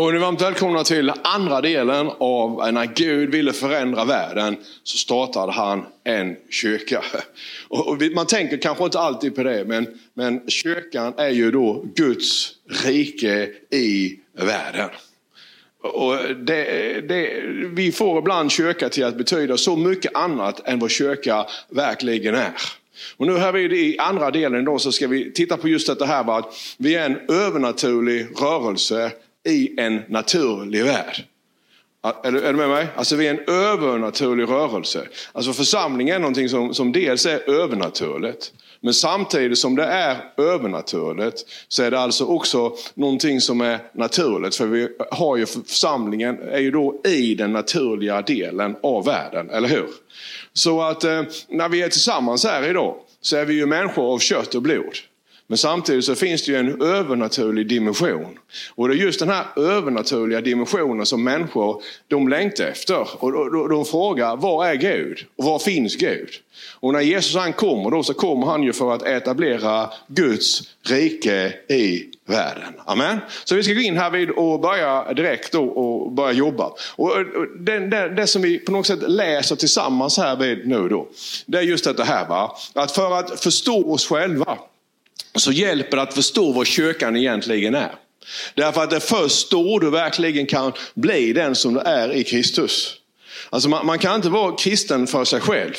Då är ni varmt välkomna till andra delen av när Gud ville förändra världen så startade han en kyrka. Och man tänker kanske inte alltid på det men, men kyrkan är ju då Guds rike i världen. Och det, det, vi får ibland kyrka till att betyda så mycket annat än vad kyrka verkligen är. Och nu här i andra delen då så ska vi titta på just det här att vi är en övernaturlig rörelse i en naturlig värld. Är du, är du med mig? Alltså vi är en övernaturlig rörelse. Alltså församling är någonting som, som dels är övernaturligt. Men samtidigt som det är övernaturligt så är det alltså också någonting som är naturligt. För vi har ju församlingen är ju då i den naturliga delen av världen, eller hur? Så att eh, när vi är tillsammans här idag så är vi ju människor av kött och blod. Men samtidigt så finns det ju en övernaturlig dimension. Och det är just den här övernaturliga dimensionen som människor de längtar efter. Och de, de frågar, var är Gud? Och var finns Gud? Och när Jesus han kommer då så kommer han ju för att etablera Guds rike i världen. Amen. Så vi ska gå in här vid och börja direkt då och börja jobba. Och det, det, det, som vi på något sätt läser tillsammans här vid nu då. Det är just det här va. Att för att förstå oss själva så hjälper det att förstå vad kyrkan egentligen är. Därför att det är först då du verkligen kan bli den som du är i Kristus. Alltså man, man kan inte vara kristen för sig själv.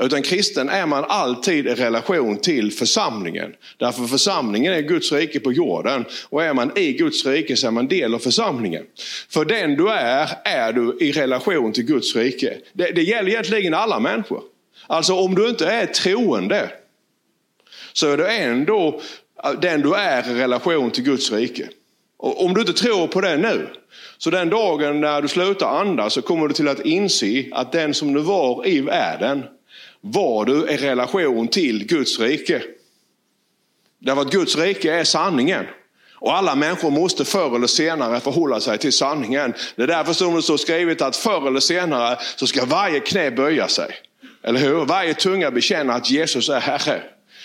Utan kristen är man alltid i relation till församlingen. Därför församlingen är Guds rike på jorden. Och är man i Guds rike så är man del av församlingen. För den du är, är du i relation till Guds rike. Det, det gäller egentligen alla människor. Alltså om du inte är troende, så är du ändå äh, den du är i relation till Guds rike. Och om du inte tror på det nu, så den dagen när du slutar andas så kommer du till att inse att den som du var i världen var du i relation till Guds rike. Därför att Guds rike är sanningen. Och alla människor måste förr eller senare förhålla sig till sanningen. Det är därför som det står skrivet att förr eller senare så ska varje knä böja sig. Eller hur? Varje tunga bekänna att Jesus är Herre.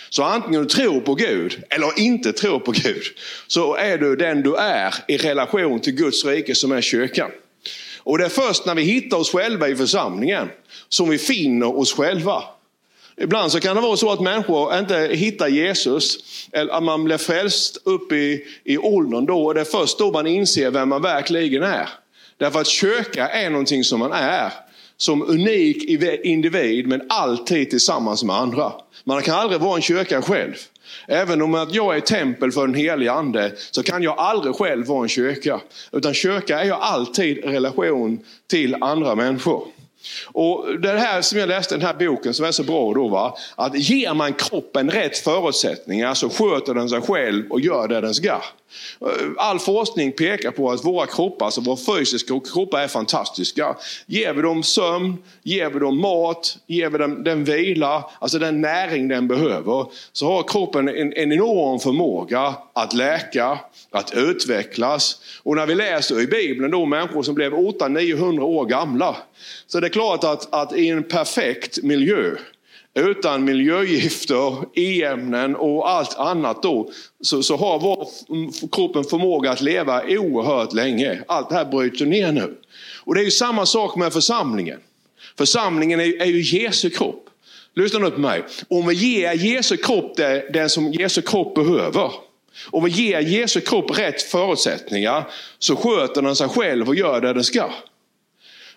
Så antingen du tror på Gud eller inte tror på Gud, så är du den du är i relation till Guds rike som är kyrkan. Och det är först när vi hittar oss själva i församlingen som vi finner oss själva. Ibland så kan det vara så att människor inte hittar Jesus, eller att man blir frälst upp i, i åldern då, och det är först då man inser vem man verkligen är. Därför att kyrka är någonting som man är som unik individ men alltid tillsammans med andra. Man kan aldrig vara en kyrka själv. Även om jag är tempel för den helige ande så kan jag aldrig själv vara en kyrka. Utan kyrka är jag alltid i relation till andra människor. Och Det här som jag läste i den här boken som är så bra då va? att ger man kroppen rätt förutsättningar så sköter den sig själv och gör det den ska. All forskning pekar på att våra kroppar, alltså våra fysiska kroppar är fantastiska. Ger vi dem sömn, ger vi dem mat, ger vi dem den vila, alltså den näring den behöver, så har kroppen en, en enorm förmåga att läka, att utvecklas. Och när vi läser i Bibeln då människor som blev 800-900 år gamla, så det är klart att, att i en perfekt miljö utan miljögifter, e-ämnen och allt annat då, så, så har vår kroppen förmåga att leva oerhört länge. Allt det här bryter ner nu. Och det är ju samma sak med församlingen. Församlingen är, är ju Jesu kropp. Lyssna nu på mig. Om vi ger Jesu kropp det, det som Jesu kropp behöver, Om vi ger Jesu kropp rätt förutsättningar, så sköter den sig själv och gör det den ska.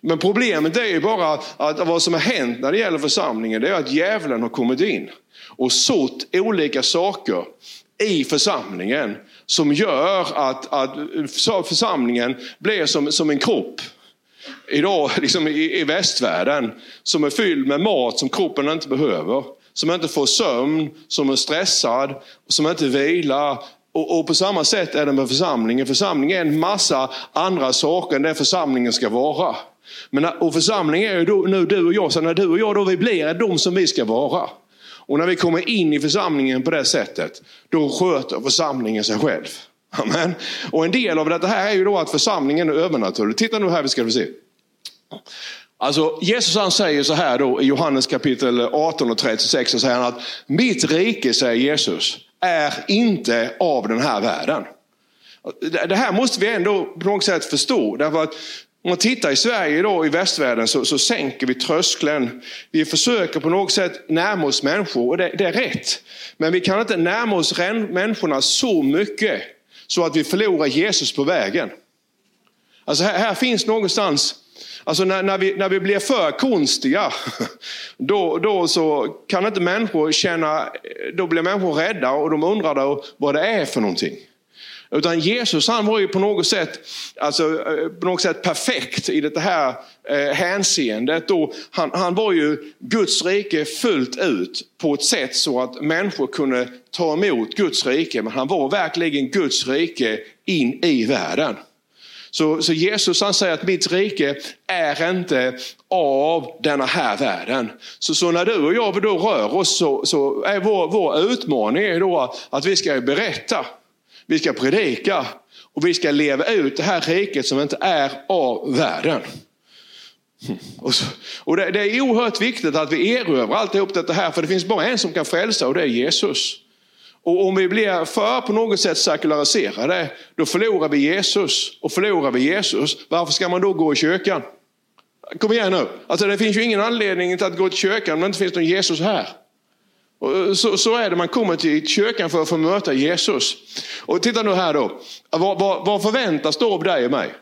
Men problemet är ju bara att vad som har hänt när det gäller församlingen, det är att djävulen har kommit in och sått olika saker i församlingen som gör att, att församlingen blir som, som en kropp idag liksom i, i västvärlden som är fylld med mat som kroppen inte behöver. Som inte får sömn, som är stressad, som inte vilar. Och, och på samma sätt är det med församlingen. Församlingen är en massa andra saker än det församlingen ska vara. Men, eh, och församlingen är ju då, nu du och jag, så när du och jag då vi blir är de som vi ska vara. Och när vi kommer in i församlingen på det sättet, då sköter församlingen sig själv. Amen. Och en del av detta här är ju då att församlingen är övernaturlig. Titta nu här, vi ska se. Alltså Jesus han säger så här då i Johannes kapitel 18 och 36, så säger han att mitt rike, säger Jesus, är inte av den här världen. Det här måste vi ändå på något sätt förstå. Därför att om man tittar i Sverige idag, i västvärlden, så, så sänker vi tröskeln. Vi försöker på något sätt närma oss människor och det, det är rätt. Men vi kan inte närma oss människorna så mycket så att vi förlorar Jesus på vägen. Alltså här, här finns någonstans Alltså när, när, vi, när vi blir för konstiga, då, då så kan inte människor känna, då blir människor rädda och de undrar då vad det är för någonting. Utan Jesus han var ju på något sätt, alltså, eh, på något sätt perfekt i det här eh, hänseendet. Då han, han var ju Guds rike fullt ut på ett sätt så att människor kunde ta emot Guds rike. Men han var verkligen Guds rike in i världen. Så, så Jesus han säger att mitt rike är inte av denna här världen. Så, så när du och jag då rör oss så, så är vår, vår utmaning då att vi ska berätta, vi ska predika och vi ska leva ut det här riket som inte är av världen. Hmm. Och, så, och det, det, är oerhört viktigt att vi erövrar alltihop det här, för det finns bara en som kan frälsa och det är Jesus. Och om vi blir för på något sätt sekulariserade, då förlorar vi Jesus. Och förlorar vi Jesus, varför ska man då gå i kyrkan? Kom igen nu. Alltså det finns ju ingen anledning till att gå till kyrkan om det inte finns någon Jesus här. Och eh, så, så är det, man kommer till kyrkan för att få möta Jesus. Och titta nu här då. Vad, vad, vad förväntas då av dig och mig?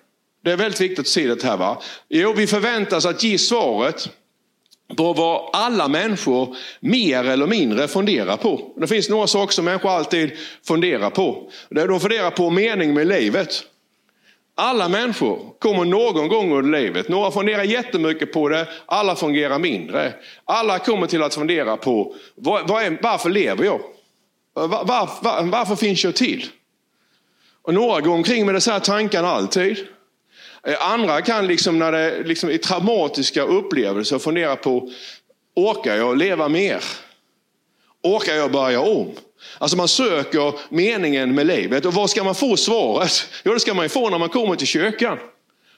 Det är väldigt viktigt att se det här. Va? Jo, vi förväntas att ge svaret på vad alla människor mer eller mindre funderar på. Det finns några saker som människor alltid funderar på. De funderar på mening med livet. Alla människor kommer någon gång under livet. Några funderar jättemycket på det, alla fungerar mindre. Alla kommer till att fundera på var, är, varför lever jag? Var, var, varför finns jag till? Och några går omkring med dessa tankar alltid. Eh, andra kan liksom när det liksom är traumatiska upplevelser fundera på, orkar jag leva mer? Orkar jag börja om? Alltså man söker meningen med livet och var ska man få svaret? Jo, det ska man ju få när man kommer till kyrkan.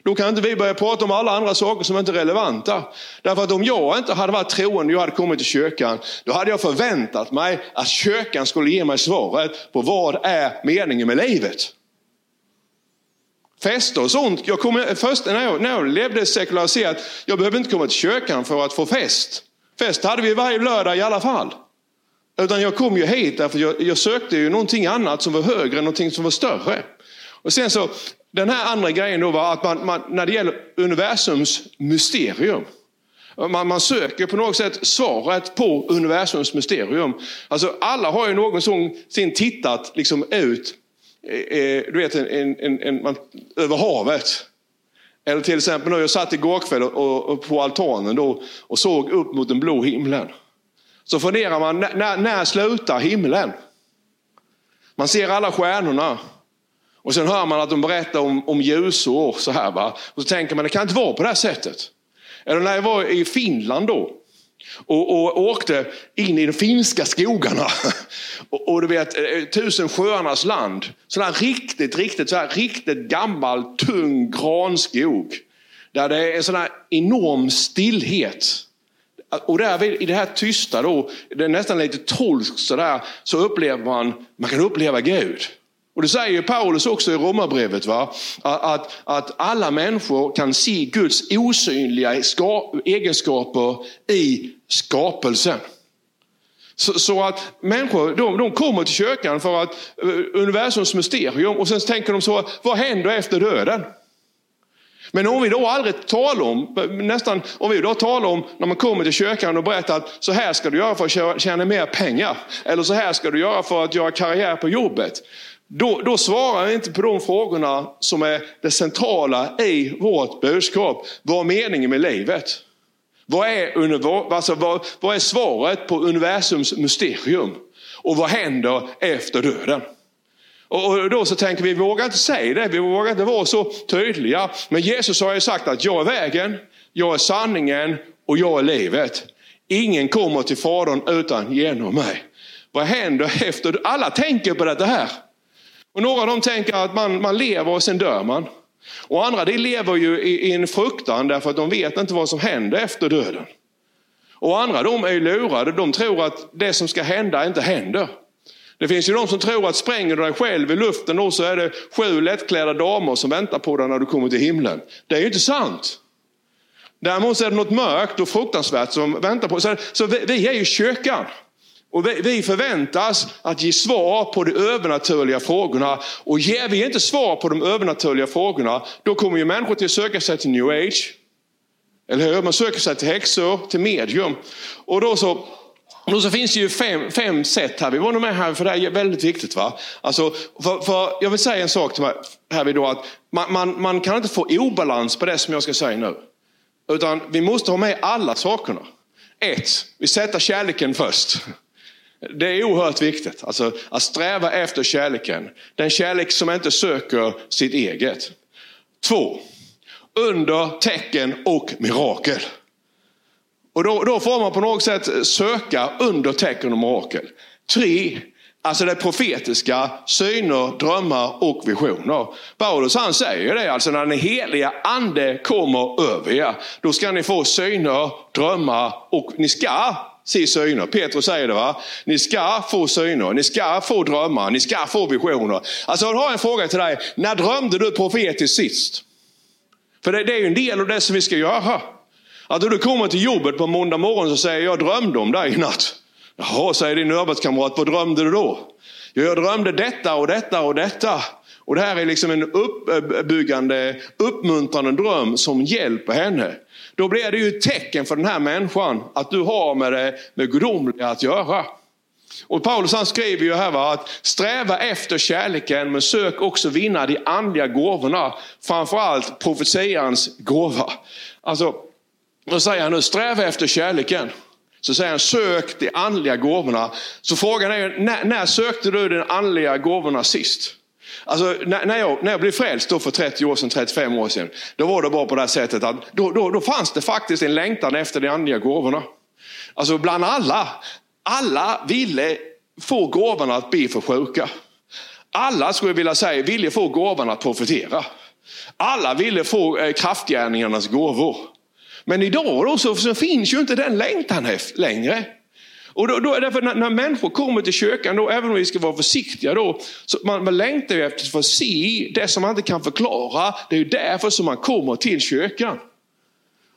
Då kan inte vi börja prata om alla andra saker som inte är relevanta. Därför att om jag inte hade varit troende och jag hade kommit till kyrkan, då hade jag förväntat mig att kyrkan skulle ge mig svaret på vad är meningen med livet. Fester och sånt. Jag kom, först när jag, när jag levde sekulariserat, jag behövde inte komma till kyrkan för att få fest. Fest hade vi varje lördag i alla fall. Utan jag kom ju hit därför jag, jag sökte ju någonting annat som var högre, någonting som var större. Och sen så, den här andra grejen då var att man, man när det gäller universums mysterium, man, man, söker på något sätt svaret på universums mysterium. Alltså alla har ju någonsin tittat liksom ut Eh, eh, du vet, en, en, en, man, över havet. Eller till exempel, jag satt igår kväll och, och, på altanen då, och såg upp mot den blå himlen. Så funderar man, när, när slutar himlen? Man ser alla stjärnorna. Och sen hör man att de berättar om, om ljusår. Så här, va? Och så tänker man, det kan inte vara på det här sättet. Eller när jag var i Finland då och, och åkte in i de finska skogarna. Och, och du vet, eh, tusen sjöarnas land. Sådana riktigt, riktigt, så här, riktigt gammal, tung granskog. Där det är en sån här enorm stillhet. Och där, i det här tysta då, det är nästan lite tolskt sådär, så upplever man, man kan uppleva Gud. Och det säger Paulus också i Romarbrevet, va? Att, att alla människor kan se Guds osynliga egenskaper i skapelsen. Så, så, att människor de, de kommer till kyrkan för att uh, universums mysterium och sen tänker de så, vad händer efter döden? Men om vi då aldrig talar om, nästan, om vi då talar om när man kommer till kyrkan och berättar att så här ska du göra för att tjäna mer pengar. Eller så här ska du göra för att göra karriär på jobbet. Då, då svarar vi inte på de frågorna som är det centrala i vårt budskap. Vad är meningen med livet? Vad är, alltså, vad, vad är svaret på universums mysterium? Och vad händer efter döden? Och då så tänker vi, vi vågar inte säga det, vi vågar inte vara så tydliga. Men Jesus har ju sagt att jag är vägen, jag är sanningen och jag är livet. Ingen kommer till Fadern utan genom mig. Vad händer efter? Alla tänker på det här. Och några av dem tänker att man, man lever och sen dör man. Och andra de lever ju i, i en fruktan därför att de vet inte vad som händer efter döden. Och andra de är lurade, de tror att det som ska hända inte händer. Det finns ju de som tror att spränger du dig själv i luften då så är det sju lättklädda damer som väntar på dig när du kommer till himlen. Det är ju inte sant. Däremot är det något mörkt och fruktansvärt som väntar på Så, så vi, vi är ju kyrkan. Och vi, förväntas att ge svar på de övernaturliga frågorna. Och ger vi inte svar på de övernaturliga frågorna, då kommer ju människor till att söka sig till new age. Eller hur? Man söker sig till häxor, till medium. Och då så då så finns det ju fem, fem sätt här. Vi var nog med här för det är väldigt viktigt. va? Alltså, för, för jag vill säga en sak till mig här då att man, man, man, kan inte få obalans på det som jag ska säga nu. Utan vi måste ha med alla sakerna. Ett, vi sätter kärleken först. Det är oerhört viktigt. Alltså, att sträva efter kärleken. Den kärlek som inte söker sitt eget. Två, under tecken och mirakel. Och då, då får man på något sätt söka under tecken och mirakel. Tre, alltså det profetiska, syner, drömmar och visioner. Paulus han säger det, alltså när den heliga ande kommer över er, då ska ni få syner, drömmar och ni ska se syner. Petrus säger det va. Ni ska få syner, ni ska få drömmar, ni ska få visioner. Alltså jag har en fråga till dig. När drömde du profetiskt sist? För det, det är ju en del av det som vi ska göra. Att du kommer till jobbet på måndag morgon och säger jag drömde om dig i natt. Jaha, säger din arbetskamrat, vad drömde du då? Jag drömde detta och detta och detta. Och det här är liksom en uppbyggande, uppmuntrande dröm som hjälper henne. Då blir det ju ett tecken för den här människan att du har med det med gudomliga att göra. Och Paulus han skriver ju här va, att sträva efter kärleken men sök också vinna de andliga gåvorna. Framförallt profetians gåva. Alltså, då säger han nu sträva efter kärleken. Så säger han sök de andliga gåvorna. Så frågan är när, när sökte du de andliga gåvorna sist? Alltså, när, när, jag, när jag blev frälst då för 30 år sedan, 35 år sedan, då var det bara på det här sättet att då, då, då fanns det faktiskt en längtan efter de andliga gåvorna. Alltså bland alla. Alla ville få gåvorna att be för sjuka. Alla skulle jag vilja säga ville få gåvan att profetera. Alla ville få eh, kraftgärningarnas gåvor. Men idag då så, så finns ju inte den längtan längre. Och då, då, därför när, när människor kommer till kyrkan, då, även om vi ska vara försiktiga, då, så man, man längtar ju efter att få se det som man inte kan förklara. Det är ju därför som man kommer till kyrkan.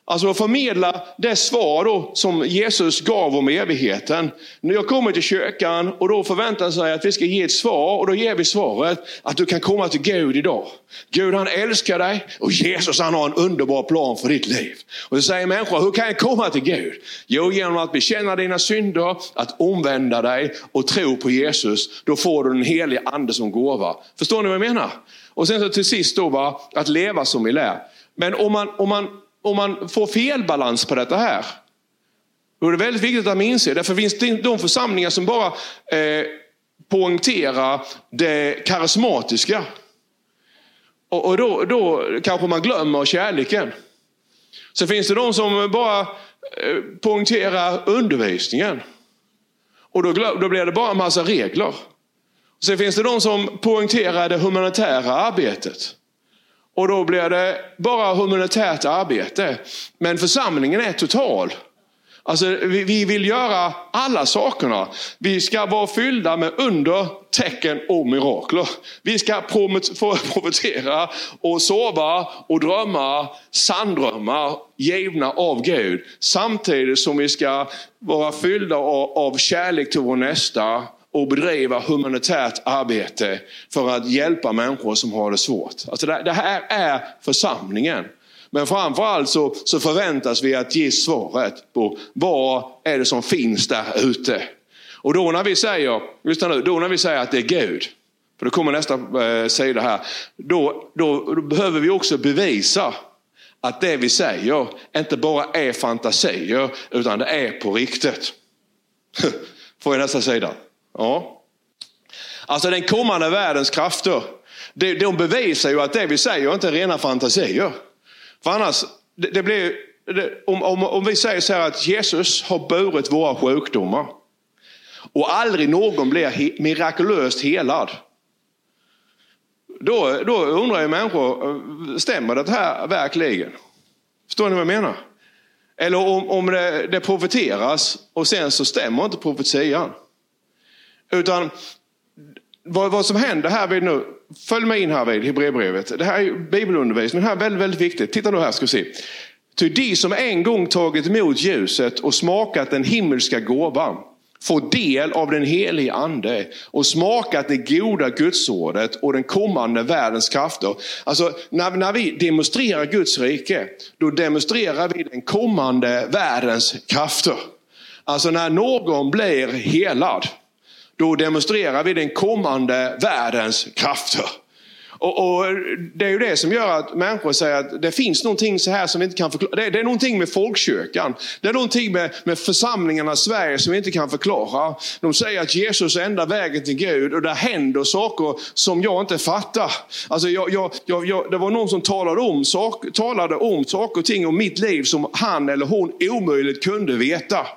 Alltså att förmedla det svar då som Jesus gav om evigheten. När jag kommer till kyrkan och då förväntar sig att vi ska ge ett svar och då ger vi svaret att du kan komma till Gud idag. Gud han älskar dig och Jesus han har en underbar plan för ditt liv. Och så säger människor, hur kan jag komma till Gud? Jo, genom att bekänna dina synder, att omvända dig och tro på Jesus. Då får du den helige ande som gåva. Förstår ni vad jag menar? Och sen så till sist då va, att leva som vi lär. Men om man, om man om man får fel balans på detta här, då är det väldigt viktigt att man inser. Därför finns det de församlingar som bara eh, poängterar det karismatiska. Och, och då, då kanske man glömmer kärleken. Sen finns det de som bara eh, poängterar undervisningen. Och då, då blir det bara en massa regler. Sen finns det de som poängterar det humanitära arbetet. Och då blir det bara humanitärt arbete. Men församlingen är total. Alltså, vi, vi vill göra alla sakerna. Vi ska vara fyllda med under, tecken och mirakler. Vi ska profetera och sova och drömma sanndrömmar givna av Gud. Samtidigt som vi ska vara fyllda av, av kärlek till vår nästa och bedriva humanitärt arbete för att hjälpa människor som har det svårt. Alltså det, här är församlingen. Men framförallt så, så förväntas vi att ge svaret på vad är det som finns där ute. Och då när vi säger, lyssna nu, då när vi säger att det är Gud, för då kommer nästa eh, sida här, då, då, då behöver vi också bevisa att det vi säger inte bara är fantasier utan det är på riktigt. Får jag nästa sida? Ja. Alltså den kommande världens krafter, de bevisar ju att det vi säger inte är rena fantasier. För annars, det, det blir, det, om, om, om vi säger så här att Jesus har burit våra sjukdomar och aldrig någon blir mirakulöst helad. Då, då undrar ju människor, stämmer det här verkligen? Förstår ni vad jag menar? Eller om, om det, det profeteras och sen så stämmer inte profetian. Utan vad, vad som händer här vid nu, följ med in här vid Hebreerbrevet. Det här är bibelundervisning, det här är väldigt, väldigt viktigt. Titta nu här ska vi se. Ty de som en gång tagit emot ljuset och smakat den himmelska gåvan får del av den helige ande och smakat det goda gudsordet och den kommande världens krafter. Alltså när, när vi demonstrerar Guds rike, då demonstrerar vi den kommande världens krafter. Alltså när någon blir helad, då demonstrerar vi den kommande världens krafter. Och, och, Det är ju det som gör att människor säger att det finns någonting så här som vi inte kan förklara. Det, det är någonting med folkkyrkan. Det är någonting med, med församlingarna i Sverige som vi inte kan förklara. De säger att Jesus är enda vägen till Gud och det händer saker som jag inte fattar. Alltså jag, jag, jag, det var någon som talade om, sak, talade om saker och ting om mitt liv som han eller hon omöjligt kunde veta.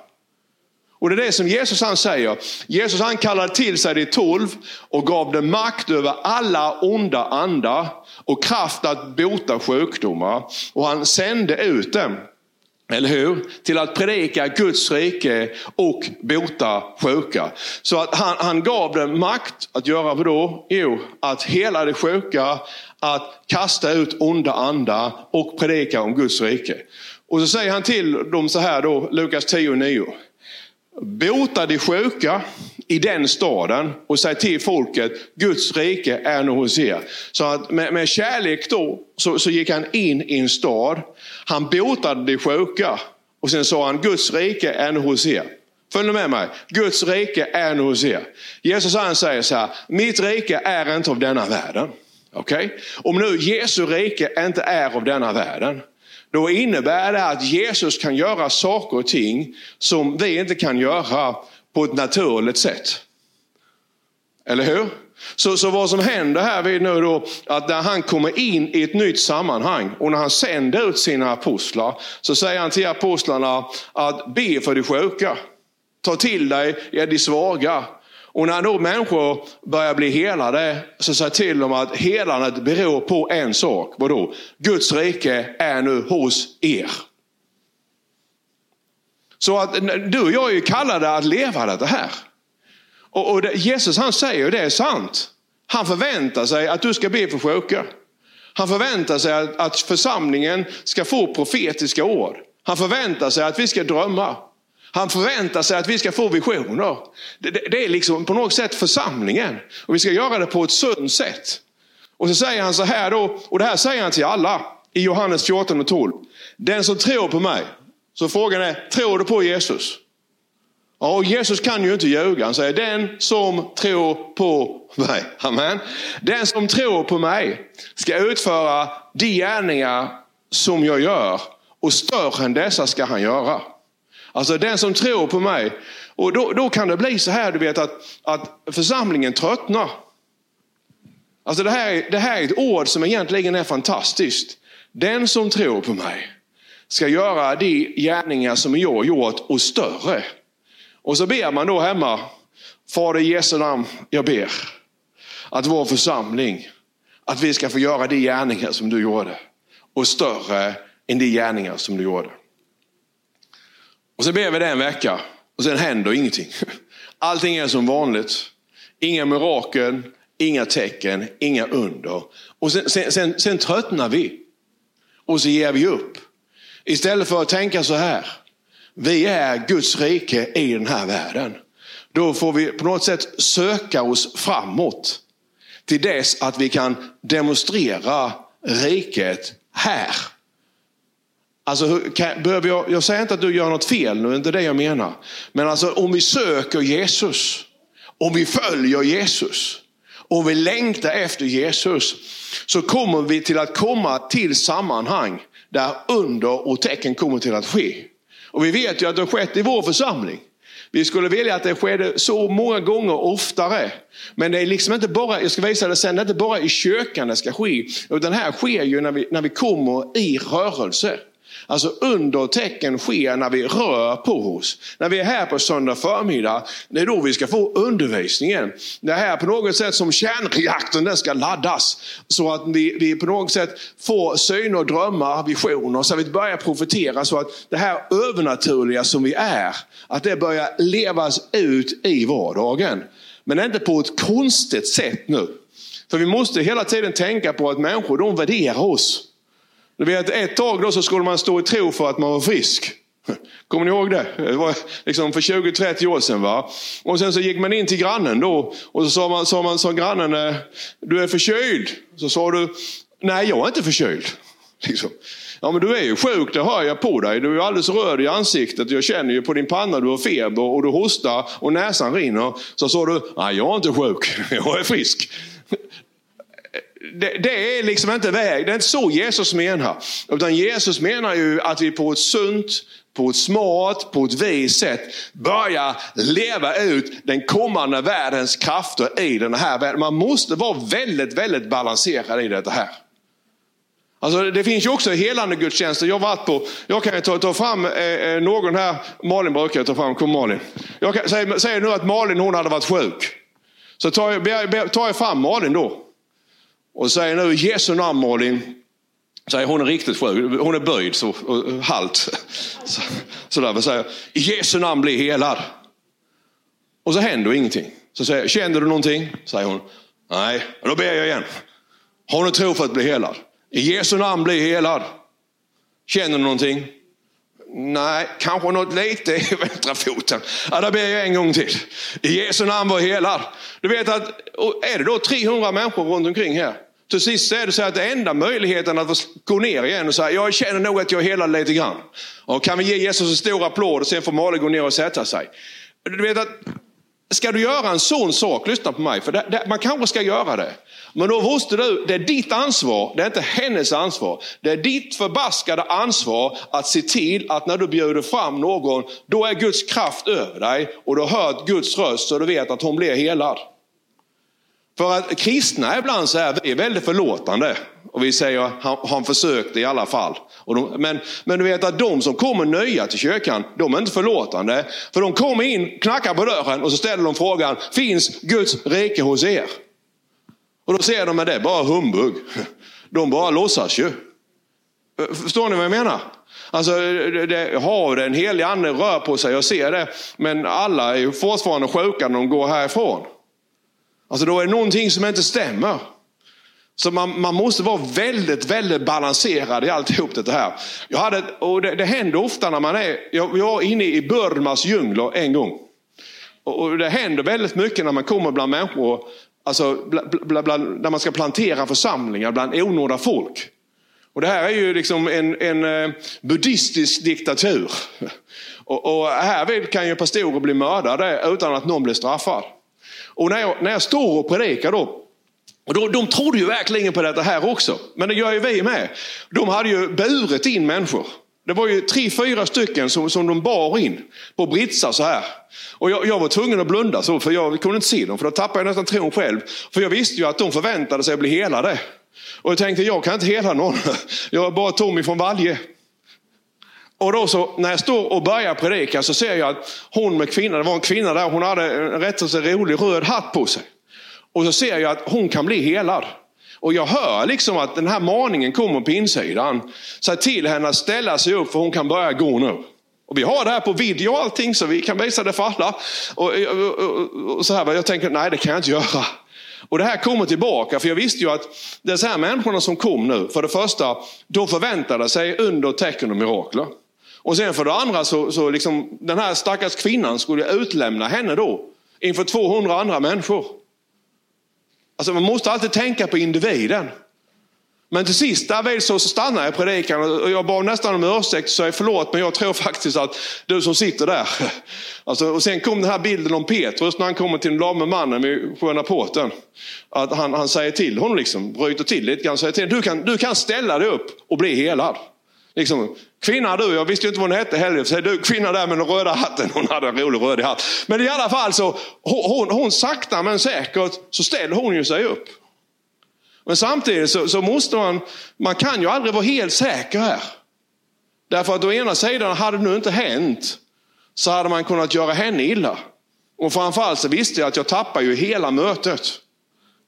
Och det är det som Jesus han säger. Jesus han kallade till sig de tolv och gav dem makt över alla onda andar och kraft att bota sjukdomar. Och han sände ut dem, eller hur? Till att predika Guds rike och bota sjuka. Så att han, han gav dem makt att göra vad då? Jo, att hela det sjuka, att kasta ut onda andar och predika om Guds rike. Och så säger han till dem så här då, Lukas 10 och 9. Bota de sjuka i den staden och säg till folket, Guds rike är nu hos er. Så att med, med kärlek då så, så gick han in i en stad. Han botade de sjuka och sen sa han, Guds rike är nu hos er. Följ med mig. Guds rike är nu hos er. Jesus han säger så här, mitt rike är inte av denna världen. Okay? Om nu Jesu rike inte är av denna världen, då innebär det att Jesus kan göra saker och ting som vi inte kan göra på ett naturligt sätt. Eller hur? Så, så vad som händer här vid nu då, att när han kommer in i ett nytt sammanhang och när han sänder ut sina apostlar, så säger han till apostlarna att be för de sjuka. Ta till dig de svaga och när då människor börjar bli helade så säger till dem att helandet beror på en sak. Vadå? Guds rike är nu hos er. Så att du och jag är kallade att leva detta här. Och, och det, Jesus han säger det är sant. Han förväntar sig att du ska be för sjuka. Han förväntar sig att, att församlingen ska få profetiska ord. Han förväntar sig att vi ska drömma. Han förväntar sig att vi ska få visioner. Det, det, det, är liksom på något sätt församlingen. Och vi ska göra det på ett sunt sätt. Och så säger han så här då, och det här säger han till alla i Johannes 14 och 12. Den som tror på mig, så frågan är, tror du på Jesus? Ja, och Jesus kan ju inte ljuga. Han säger, den som tror på mig. Amen. Den som tror på mig ska utföra de gärningar som jag gör och större än dessa ska han göra. Alltså den som tror på mig. Och då, då kan det bli så här, du vet, att, att församlingen tröttnar. Alltså det här, det här är ett ord som egentligen är fantastiskt. Den som tror på mig ska göra de gärningar som jag gjort och större. Och så ber man då hemma, Fader i Jesu namn, jag ber att vår församling, att vi ska få göra de gärningar som du gjorde och större än de gärningar som du gjorde. Och så ber vi det en vecka och sen händer ingenting. Allting är som vanligt. Inga mirakel, inga tecken, inga under. Och sen, sen, sen, sen tröttnar vi. Och så ger vi upp. Istället för att tänka så här. Vi är Guds rike i den här världen. Då får vi på något sätt söka oss framåt. Till dess att vi kan demonstrera riket här. Alltså, kan, behöver jag, jag säger inte att du gör något fel nu, inte det jag menar. Men alltså om vi söker Jesus, om vi följer Jesus, om vi längtar efter Jesus, så kommer vi till att komma till sammanhang där under och tecken kommer till att ske. Och vi vet ju att det har skett i vår församling. Vi skulle vilja att det skedde så många gånger oftare. Men det är liksom inte bara, jag ska visa det sen, det är inte bara i kyrkan det ska ske. Utan det här sker ju när vi, när vi kommer i rörelse. Alltså under tecken sker när vi rör på oss. När vi är här på söndag förmiddag, det är då vi ska få undervisningen. Det är här på något sätt som kärnreaktorn den ska laddas. Så att vi, vi på något sätt får syner, drömmar, visioner. Så att vi börjar profetera så att det här övernaturliga som vi är, att det börjar levas ut i vardagen. Men inte på ett konstigt sätt nu. För vi måste hela tiden tänka på att människor de värderar oss. Du vet, ett tag då så skulle man stå i tro för att man var frisk. Kommer ni ihåg det? Det var liksom för 20-30 år sedan. Va? Och sen så gick man in till grannen då och så sa man, sa man sa grannen, eh, du är förkyld. Så sa du, nej jag är inte förkyld. Liksom. Ja men du är ju sjuk, det hör jag på dig. Du är alldeles röd i ansiktet. Jag känner ju på din panna, du har feber och du hostar och näsan rinner. Så sa du, nej jag är inte sjuk, jag är frisk. Det, det, är liksom inte väg, det är inte så Jesus menar. Utan Jesus menar ju att vi på ett sunt, på ett smart, på ett vis sätt börjar leva ut den kommande världens krafter i den här världen. Man måste vara väldigt, väldigt balanserad i detta här. Alltså, det finns ju också helande gudstjänster. Jag, varit på, jag kan ta, ta fram eh, eh, någon här, Malin brukar jag ta fram, kom Malin. Jag kan, säg, säg nu att Malin hon hade varit sjuk. Så tar jag, tar jag fram Malin då. Och säger nu i Jesu namn Malin. Säger hon är riktigt sjuk, hon är böjd så och, halt. Så, sådär, säger i Jesu namn bli helad. Och så händer ingenting. Så säger jag, känner du någonting? Säger hon, nej. Då ber jag igen. Har du tro för att bli helad? I Jesu namn bli helad. Känner du någonting? Nej, kanske något lite i vänstra foten. Ja, då ber jag en gång till. I Jesu namn var helad. Du vet att, är det då 300 människor runt omkring här? Till sist är det så att det enda möjligheten att gå ner igen och säga, jag känner nog att jag är helad lite grann. Och kan vi ge Jesus en stor applåd och sen får Malin gå ner och sätta sig. Du vet att, ska du göra en sån sak, lyssna på mig, för det, det, man kanske ska göra det. Men då måste du, det är ditt ansvar, det är inte hennes ansvar. Det är ditt förbaskade ansvar att se till att när du bjuder fram någon, då är Guds kraft över dig och du har hört Guds röst så du vet att hon blir helad. För att kristna ibland så är vi väldigt förlåtande. Och vi säger, han, han försökte i alla fall. De, men, men du vet att de som kommer nya till kyrkan, de är inte förlåtande. För de kommer in, knackar på dörren och så ställer de frågan, finns Guds rike hos er? Och då säger de att det är bara humbug. De bara låtsas ju. Förstår ni vad jag menar? Alltså, det, har den helige ande rör på sig, jag ser det. Men alla är ju fortfarande sjuka när de går härifrån. Alltså då är det någonting som inte stämmer. Så man, man måste vara väldigt, väldigt balanserad i alltihop det här. Jag hade, och det, det händer ofta när man är, jag, var inne i Burmas djungler en gång. Och, och det händer väldigt mycket när man kommer bland människor, alltså bland, bland, när man ska plantera församlingar bland onådda folk. Och det här är ju liksom en, en eh, buddhistisk diktatur. Och, och här kan ju pastorer bli mördade utan att någon blir straffad. Och när jag, när jag står och predikar då, och de, de trodde ju verkligen på detta här också, men det gör ju vi med. De hade ju burit in människor. Det var ju tre, fyra stycken som, som de bar in på britsar så här. Och jag, jag, var tvungen att blunda så, för jag kunde inte se dem, för då tappade jag nästan tron själv. För jag visste ju att de förväntade sig att bli helade. Och jag tänkte, jag kan inte hela någon. Jag är bara Tommy från Valje. Och då så, när jag står och börjar predika så ser jag att hon med kvinnan, det var en kvinna där, hon hade en rätt så rolig röd hatt på sig. Och så ser jag att hon kan bli helad. Och jag hör liksom att den här maningen kommer på insidan. Säg till henne att ställa sig upp för hon kan börja gå nu. Och vi har det här på video och allting så vi kan visa det för alla. Och, och, och, och så här, jag tänker, nej det kan jag inte göra. Och det här kommer tillbaka, för jag visste ju att dessa här människorna som kom nu, för det första, de förväntade sig under tecken och mirakler. Och sen för det andra så, så liksom, den här stackars kvinnan skulle utlämna henne då inför 200 andra människor. Alltså man måste alltid tänka på individen. Men till sist därvid så stannar jag predikan och jag bad nästan om ursäkt och sa förlåt men jag tror faktiskt att du som sitter där. Alltså, och sen kom den här bilden om Petrus när han kommer till den lame mannen vid sköna porten. Att han, han säger till honom, liksom, bryter till lite grann, säger till du kan, du kan ställa dig upp och bli helad. Liksom, kvinna du, jag visste ju inte vad hon hette heller. Så du, kvinna där med den röda hatten, hon hade en rolig röd hatt. Men i alla fall så, hon, hon, hon sakta men säkert så ställer hon ju sig upp. Men samtidigt så, så, måste man, man kan ju aldrig vara helt säker här. Därför att å ena sidan, hade det nu inte hänt, så hade man kunnat göra henne illa. Och framförallt så visste jag att jag tappar ju hela mötet.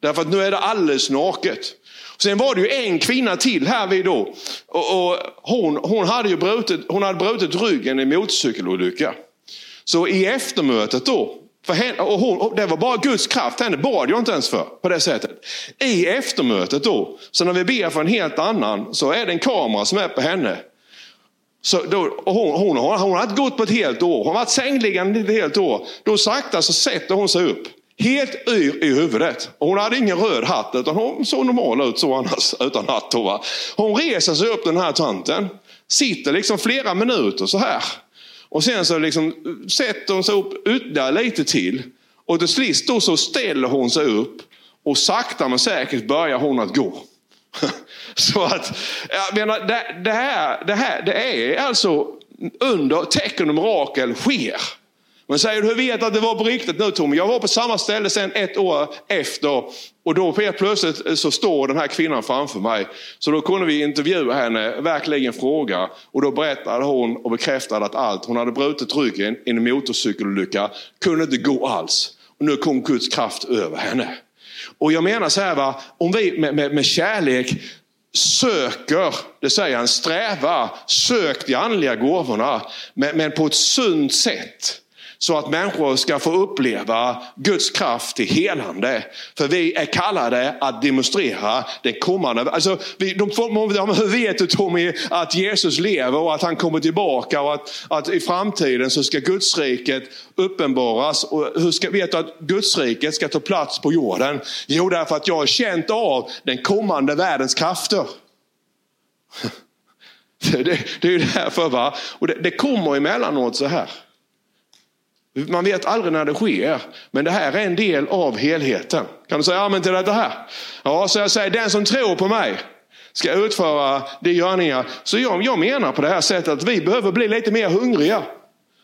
Därför att nu är det alldeles naket. Sen var det ju en kvinna till här vid då. Och, och hon, hon, hade ju brutit, hon hade brutit ryggen i en motorcykelolycka. Så i eftermötet då, För henne, och hon, och det var bara Guds kraft, henne bad jag inte ens för på det sättet. I eftermötet då, så när vi ber för en helt annan, så är det en kamera som är på henne. Så då, och hon, hon, hon, hon har inte gått på ett helt år, hon har varit sängliggande ett helt år. Då sakta så sätter hon sig upp. Helt yr i huvudet. Och hon hade ingen röd hatt, utan hon såg normal ut så annars, utan hatt. va? Hon reser sig upp den här tanten, sitter liksom flera minuter så här. Och sen så liksom sätter hon sig upp ytterligare lite till. Och till sist då så ställer hon sig upp och sakta men säkert börjar hon att gå. Så att, jag menar, det, det, här, det här det är alltså under tecken och mirakel sker. Men säger du, hur vet att det var på riktigt nu Tommy? Jag var på samma ställe sen ett år efter och då helt plötsligt eh, så står den här kvinnan framför mig. Så då kunde vi intervjua henne, verkligen fråga och då berättade hon och bekräftade att allt, hon hade brutit ryggen i en motorcykelolycka, kunde inte gå alls. Och nu kom Guds kraft över henne. Och jag menar så här, va? om vi med, med, med kärlek söker, det säger han, sträva, sök de andliga gåvorna, men, men på ett sunt sätt. Så att människor ska få uppleva Guds kraft till helande. För vi är kallade att demonstrera den kommande... Alltså, vi, de, de, hur vet du Tommy att Jesus lever och att han kommer tillbaka och att, att i framtiden så ska Gudsriket uppenbaras. Och hur ska, vet du att Gudsriket ska ta plats på jorden? Jo, därför att jag har känt av den kommande världens krafter. Det, det, det är ju därför. Va? Och det, det kommer emellanåt så här. Man vet aldrig när det sker, men det här är en del av helheten. Kan du säga amen till detta? här? Ja, så jag säger den som tror på mig ska utföra de görningar. Så jag, jag menar på det här sättet att vi behöver bli lite mer hungriga.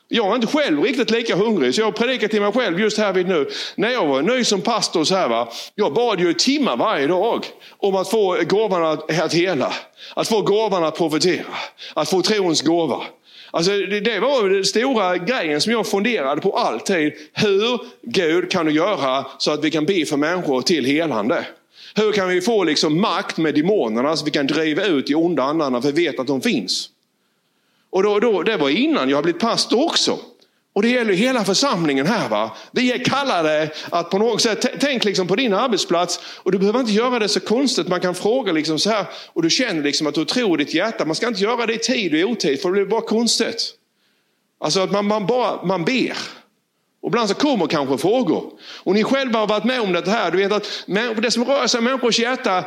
Jag är inte själv riktigt lika hungrig, så jag predikar till mig själv just här vid nu. När jag var ny som pastor så här, va, jag bad ju i timmar varje dag om att få gåvan att, att hela. Att få gåvan att profetera. Att få trons gåva. Alltså, det, det var den stora grejen som jag funderade på alltid. Hur Gud kan du göra så att vi kan be för människor till helande? Hur kan vi få liksom makt med demonerna så att vi kan driva ut de onda andarna för vi vet att de finns? Och då, då, det var innan jag blivit pastor också. Och det gäller hela församlingen här. va. Vi är kallade att på något sätt, tänk liksom på din arbetsplats och du behöver inte göra det så konstigt. Man kan fråga liksom så här och du känner liksom att du tror i ditt hjärta. Man ska inte göra det i tid och i otid för det blir bara konstigt. Alltså att man, man bara man ber. Och ibland så kommer kanske frågor. Och ni själva har varit med om det här. Du vet att det som rör sig i människors hjärta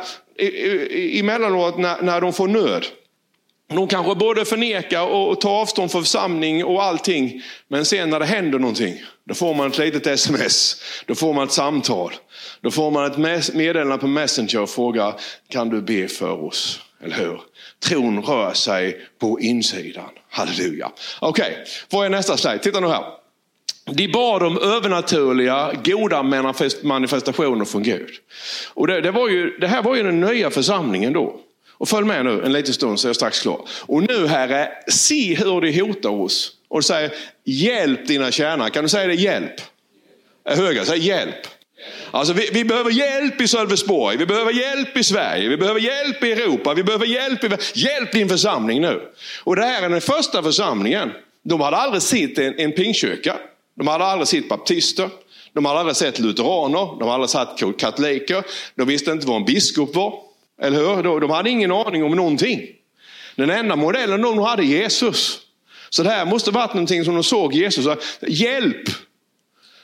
emellanåt när, när de får nöd. De kanske både förnekar och tar avstånd från församling och allting. Men sen när det händer någonting, då får man ett litet sms. Då får man ett samtal. Då får man ett meddelande på Messenger och frågar, kan du be för oss? Eller hur? Tron rör sig på insidan. Halleluja. Okej, okay. vad är nästa slide? Titta nu här. De bad om övernaturliga, goda manifestationer från Gud. Och det, det, var ju, det här var ju den nya församlingen då. Och följ med nu en liten stund så är jag strax klar. Och nu Herre, se hur det hotar oss. Och säger hjälp dina tjänare. Kan du säga det? Hjälp. Höga, säg hjälp. Alltså vi, vi, behöver hjälp i Sölvesborg, vi behöver hjälp i Sverige, vi behöver hjälp i Europa, vi behöver hjälp i... Hjälp din församling nu. Och det här är den första församlingen. De hade aldrig sett en, en pingkyrka. De hade aldrig sett baptister. De hade aldrig sett lutheraner, de hade aldrig sett katoliker. De visste inte vad en biskop var. Eller hur? De hade ingen aning om någonting. Den enda modellen de hade Jesus. Så det här måste varit någonting som de såg Jesus. Hjälp!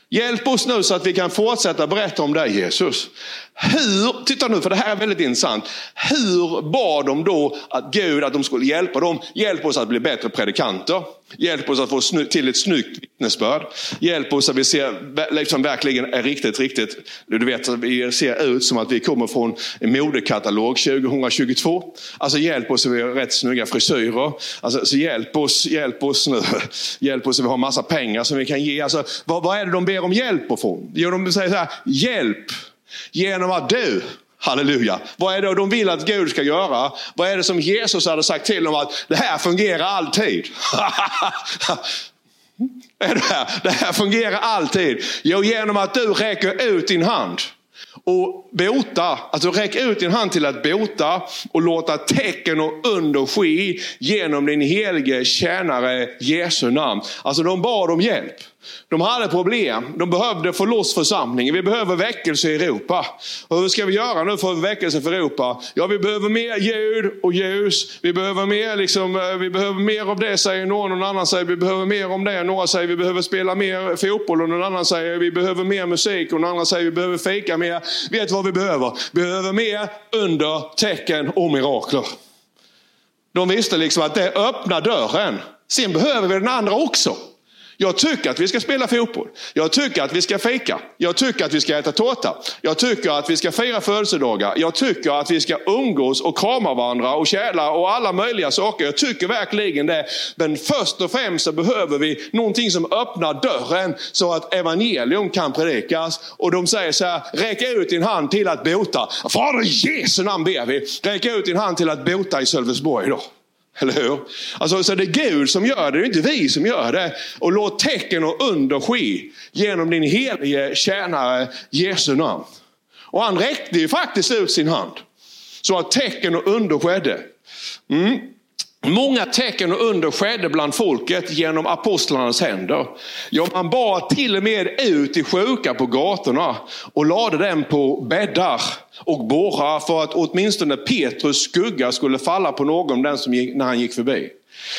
Hjälp oss nu så att vi kan fortsätta berätta om dig Jesus. Hur, titta nu för det här är väldigt intressant. Hur bad de då att Gud att de skulle hjälpa dem? Hjälp oss att bli bättre predikanter. Hjälp oss att få till ett snyggt vittnesbörd. Hjälp oss att vi ser, liksom verkligen är riktigt, riktigt, du vet, vi ser ut som att vi kommer från en modekatalog 2022. Alltså hjälp oss att vi har rätt snygga frisyrer. Alltså, så hjälp oss, hjälp oss nu. Hjälp oss att vi har massa pengar som vi kan ge. Alltså, vad, vad är det de ber om hjälp ifrån? Jo, de säger så här, hjälp genom att du Halleluja. Vad är det de vill att Gud ska göra? Vad är det som Jesus hade sagt till dem att det här fungerar alltid? det, här, det här fungerar alltid. Jo, genom att du räcker ut din hand. och bota, alltså räck ut din hand till att bota och låta tecken och under ske genom din helige tjänare Jesu namn. Alltså de bad om hjälp. De hade problem. De behövde få loss församlingen. Vi behöver väckelse i Europa. Och hur ska vi göra nu för väckelse för Europa? Ja, vi behöver mer ljud och ljus. Vi behöver mer, liksom, eh, vi behöver mer av det, säger någon. Någon annan säger vi behöver mer om det. Några säger vi behöver spela mer fotboll. Och någon annan säger vi behöver mer musik. Och någon annan säger vi behöver fika mer. Vet vad vi behöver? Vi behöver mer under, tecken och mirakler. De visste liksom att det öppnar dörren. Sen behöver vi den andra också. Jag tycker att vi ska spela fotboll. Jag tycker att vi ska fika. Jag tycker att vi ska äta tårta. Jag tycker att vi ska fira födelsedagar. Jag tycker att vi ska umgås och krama varandra och käla och alla möjliga saker. Jag tycker verkligen det. Men först och främst så behöver vi någonting som öppnar dörren så att evangelium kan predikas. Och de säger så här, räck ut din hand till att bota. Fader i Jesu namn ber vi. Räck ut din hand till att bota i Sölvesborg idag. Eller hur? Alltså, så det är Gud som gör det, det är inte vi som gör det. Och låt tecken och under ske genom din helige tjänare Jesu namn. Och han räckte ju faktiskt ut sin hand. Så att tecken och under skedde. Mm. Många tecken och under skedde bland folket genom apostlarnas händer. Ja, man bar till och med ut de sjuka på gatorna och lade dem på bäddar och borrar för att åtminstone Petrus skugga skulle falla på någon den som gick, när han gick förbi.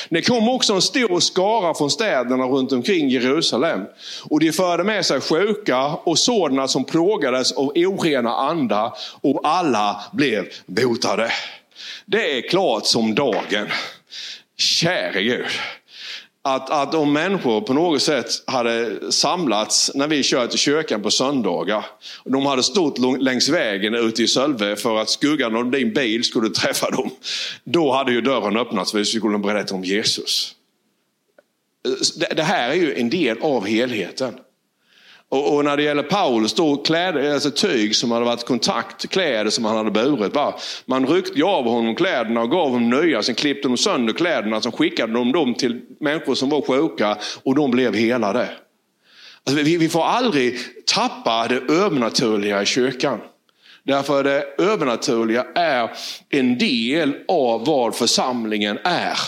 Det kom också en stor skara från städerna runt omkring Jerusalem. Och de förde med sig sjuka och sådana som plågades av orena andar och alla blev botade. Det är klart som dagen. Käre Gud. Att, att om människor på något sätt hade samlats när vi kör till kyrkan på söndagar. Och de hade stått längs vägen ute i Sölve för att skuggan av din bil skulle träffa dem. Då hade ju dörren öppnats för att vi skulle berätta om Jesus. Det, det här är ju en del av helheten. Och, och, när det gäller Paulus, då kläder, alltså tyg som hade varit kontakt, kläder som han hade burit. Va? Man ryckte av honom kläderna och gav honom nya, sen klippte de sönder kläderna, sen skickade de dem till människor som var sjuka och de blev helade. Alltså, vi, vi får aldrig tappa det övernaturliga i kyrkan. Därför det övernaturliga är en del av vad församlingen är.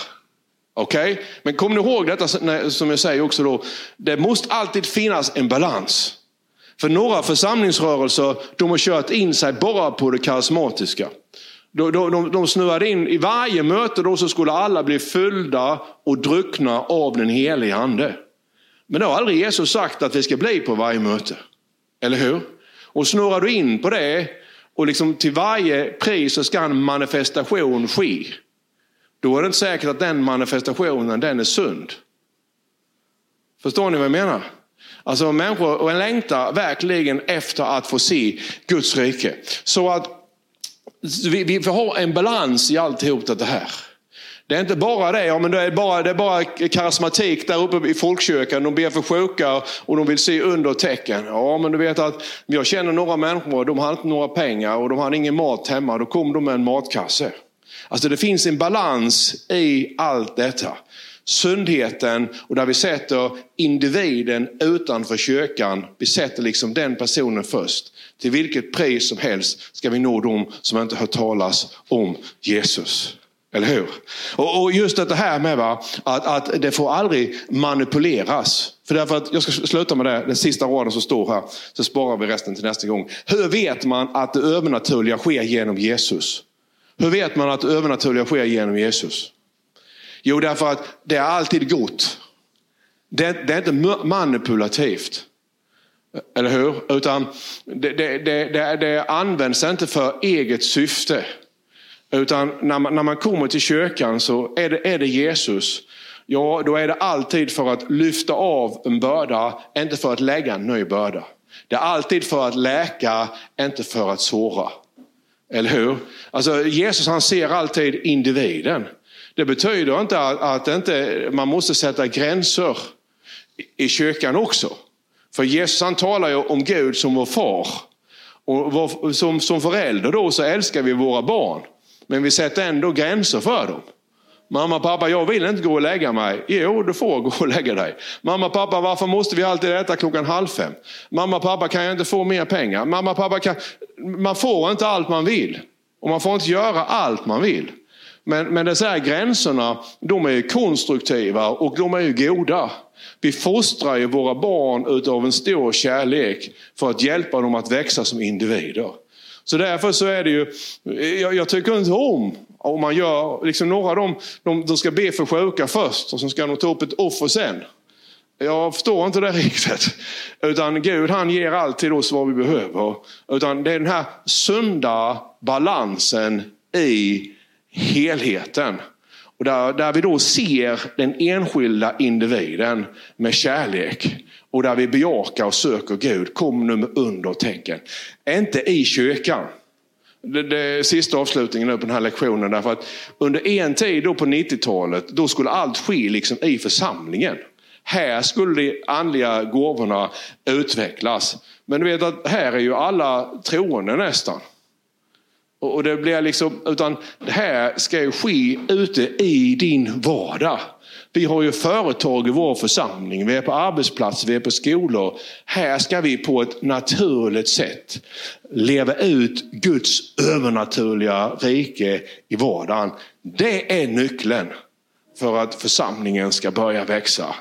Okej? Okay? Men kom ni ihåg detta som jag säger också då. Det måste alltid finnas en balans. För några församlingsrörelser, de har kört in sig bara på det karismatiska. De, de, de snurrade in i varje möte då så skulle alla bli fyllda och druckna av den helige ande. Men det har aldrig Jesus sagt att det ska bli på varje möte. Eller hur? Och snurrar du in på det och liksom till varje pris så ska en manifestation ske. Då är det inte säkert att den manifestationen den är sund. Förstår ni vad jag menar? Alltså människor längtar verkligen efter att få se Guds rike. Så att vi, vi får ha en balans i alltihop det här. Det är inte bara det, ja, men det, är bara, det är bara karismatik där uppe i folkkyrkan. De ber för sjuka och de vill se under och tecken. Ja, men du vet att jag känner några människor, de har inte några pengar och de har ingen mat hemma. Då kom de med en matkasse. Alltså det finns en balans i allt detta. Sundheten och där vi sätter individen utanför kyrkan. Vi sätter liksom den personen först. Till vilket pris som helst ska vi nå dem som inte hört talas om Jesus. Eller hur? Och, just det här med va, att, att det får aldrig manipuleras. För därför att, jag ska sluta med det, den sista raden som står här, så sparar vi resten till nästa gång. Hur vet man att det övernaturliga sker genom Jesus? Hur vet man att det övernaturliga sker genom Jesus? Jo, därför att det är alltid gott. Det, det är inte manipulativt. Eller hur? Utan det, det, det, det används inte för eget syfte. Utan när man, när man kommer till kyrkan så är det, är det Jesus. Ja, då är det alltid för att lyfta av en börda, inte för att lägga en ny börda. Det är alltid för att läka, inte för att såra. Eller hur? Alltså Jesus han ser alltid individen. Det betyder inte att, att inte, man måste sätta gränser i kyrkan också. För Jesus han talar ju om Gud som vår far. Och som, som förälder då så älskar vi våra barn. Men vi sätter ändå gränser för dem. Mamma, pappa, jag vill inte gå och lägga mig. Jo, du får gå och lägga dig. Mamma, pappa, varför måste vi alltid äta klockan halv fem? Mamma, pappa, kan jag inte få mer pengar? Mamma, pappa, kan... man får inte allt man vill. Och man får inte göra allt man vill. Men, men dessa här gränserna, de är konstruktiva och de är ju goda. Vi fostrar ju våra barn utav en stor kärlek för att hjälpa dem att växa som individer. Så därför så är det ju, jag, jag tycker inte om om man gör, liksom några av dem, de, de ska be för sjuka först och sen ska de ta upp ett offer sen. Jag förstår inte det riktigt. Utan Gud han ger alltid oss vad vi behöver. Utan det är den här sunda balansen i helheten. Och där, där vi då ser den enskilda individen med kärlek. Och där vi bejakar och söker Gud. Kom nu med under och tecken. Inte i kyrkan. Det, det sista avslutningen nu på den här lektionen. Därför att under en tid då på 90-talet, då skulle allt ske liksom i församlingen. Här skulle de andliga gåvorna utvecklas. Men du vet att här är ju alla troende nästan. Och det blir liksom, utan det här ska ju ske ute i din vardag. Vi har ju företag i vår församling, vi är på arbetsplatser, vi är på skolor. Här ska vi på ett naturligt sätt leva ut Guds övernaturliga rike i vardagen. Det är nyckeln för att församlingen ska börja växa.